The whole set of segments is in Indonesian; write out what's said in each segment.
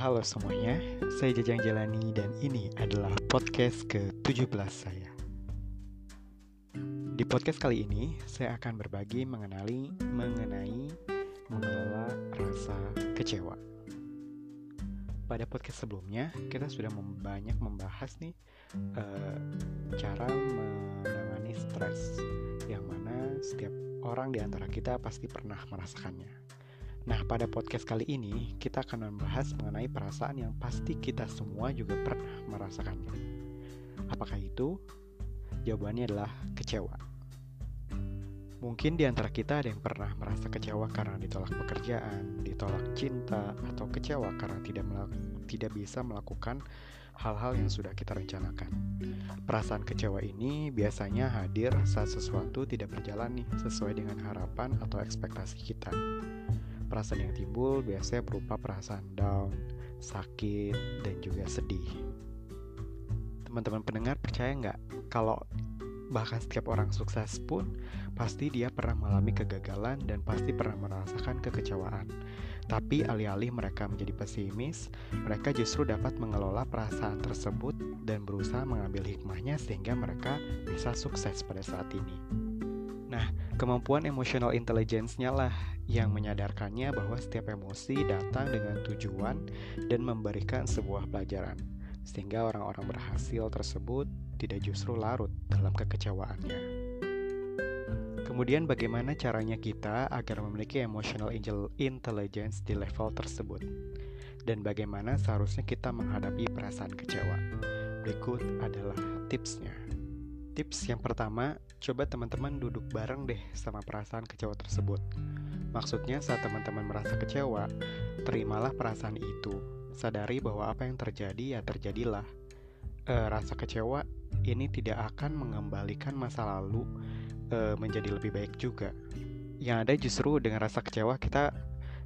Halo semuanya, saya Jajang Jalani dan ini adalah podcast ke-17 saya. Di podcast kali ini, saya akan berbagi mengenali mengenai mengelola rasa kecewa. Pada podcast sebelumnya, kita sudah banyak membahas nih uh, cara menangani stres, yang mana setiap orang di antara kita pasti pernah merasakannya. Nah, pada podcast kali ini kita akan membahas mengenai perasaan yang pasti kita semua juga pernah merasakannya. Apakah itu? Jawabannya adalah kecewa. Mungkin di antara kita ada yang pernah merasa kecewa karena ditolak pekerjaan, ditolak cinta, atau kecewa karena tidak tidak bisa melakukan hal-hal yang sudah kita rencanakan. Perasaan kecewa ini biasanya hadir saat sesuatu tidak berjalan nih sesuai dengan harapan atau ekspektasi kita. Perasaan yang timbul biasanya berupa perasaan down, sakit, dan juga sedih. Teman-teman pendengar percaya nggak kalau bahkan setiap orang sukses pun pasti dia pernah mengalami kegagalan dan pasti pernah merasakan kekecewaan. Tapi alih-alih mereka menjadi pesimis, mereka justru dapat mengelola perasaan tersebut dan berusaha mengambil hikmahnya sehingga mereka bisa sukses pada saat ini. Nah, kemampuan emotional intelligence-nya lah yang menyadarkannya bahwa setiap emosi datang dengan tujuan dan memberikan sebuah pelajaran, sehingga orang-orang berhasil tersebut tidak justru larut dalam kekecewaannya. Kemudian bagaimana caranya kita agar memiliki emotional intelligence di level tersebut? Dan bagaimana seharusnya kita menghadapi perasaan kecewa? Berikut adalah tipsnya. Tips yang pertama, coba teman-teman duduk bareng deh sama perasaan kecewa tersebut. Maksudnya saat teman-teman merasa kecewa, terimalah perasaan itu. Sadari bahwa apa yang terjadi ya terjadilah. E, rasa kecewa ini tidak akan mengembalikan masa lalu e, menjadi lebih baik juga. Yang ada justru dengan rasa kecewa kita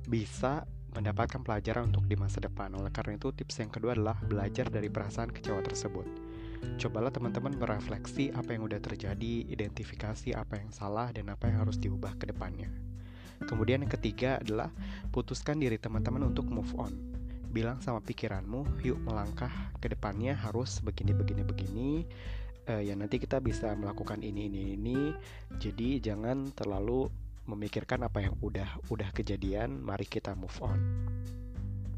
bisa mendapatkan pelajaran untuk di masa depan. Oleh karena itu, tips yang kedua adalah belajar dari perasaan kecewa tersebut cobalah teman-teman berefleksi apa yang udah terjadi, identifikasi apa yang salah dan apa yang harus diubah ke depannya. Kemudian yang ketiga adalah putuskan diri teman-teman untuk move on. Bilang sama pikiranmu, yuk melangkah ke depannya harus begini begini begini. Uh, ya nanti kita bisa melakukan ini ini ini. Jadi jangan terlalu memikirkan apa yang udah udah kejadian, mari kita move on.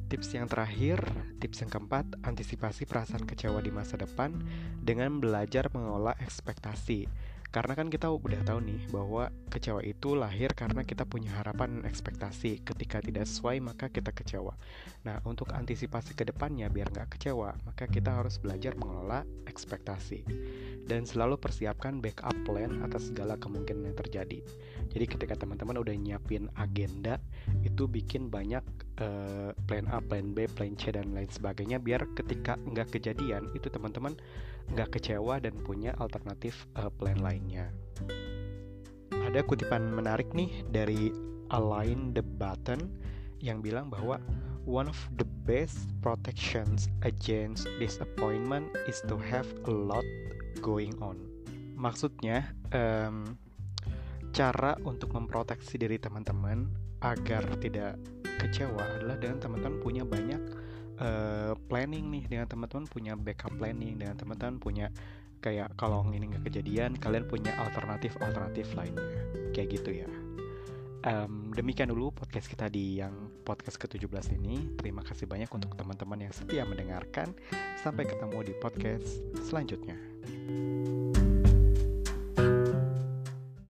Tips yang terakhir, tips yang keempat, antisipasi perasaan kecewa di masa depan dengan belajar mengelola ekspektasi. Karena kan kita udah tahu nih bahwa kecewa itu lahir karena kita punya harapan dan ekspektasi. Ketika tidak sesuai maka kita kecewa. Nah untuk antisipasi ke depannya biar nggak kecewa, maka kita harus belajar mengelola ekspektasi. Dan selalu persiapkan backup plan atas segala kemungkinan yang terjadi. Jadi ketika teman-teman udah nyiapin agenda, itu bikin banyak uh, plan A, plan B, plan C dan lain sebagainya. Biar ketika nggak kejadian itu teman-teman nggak kecewa dan punya alternatif uh, plan lainnya. Ada kutipan menarik nih dari Align the Button yang bilang bahwa one of the best protections against disappointment is to have a lot going on. Maksudnya, um, cara untuk memproteksi diri teman-teman agar tidak kecewa adalah dengan teman-teman punya banyak uh, planning nih dengan teman-teman punya backup planning dengan teman-teman punya kayak kalau ini nggak kejadian kalian punya alternatif alternatif lainnya. Kayak gitu ya. Um, demikian dulu podcast kita di yang podcast ke-17 ini. Terima kasih banyak untuk teman-teman yang setia mendengarkan. Sampai ketemu di podcast selanjutnya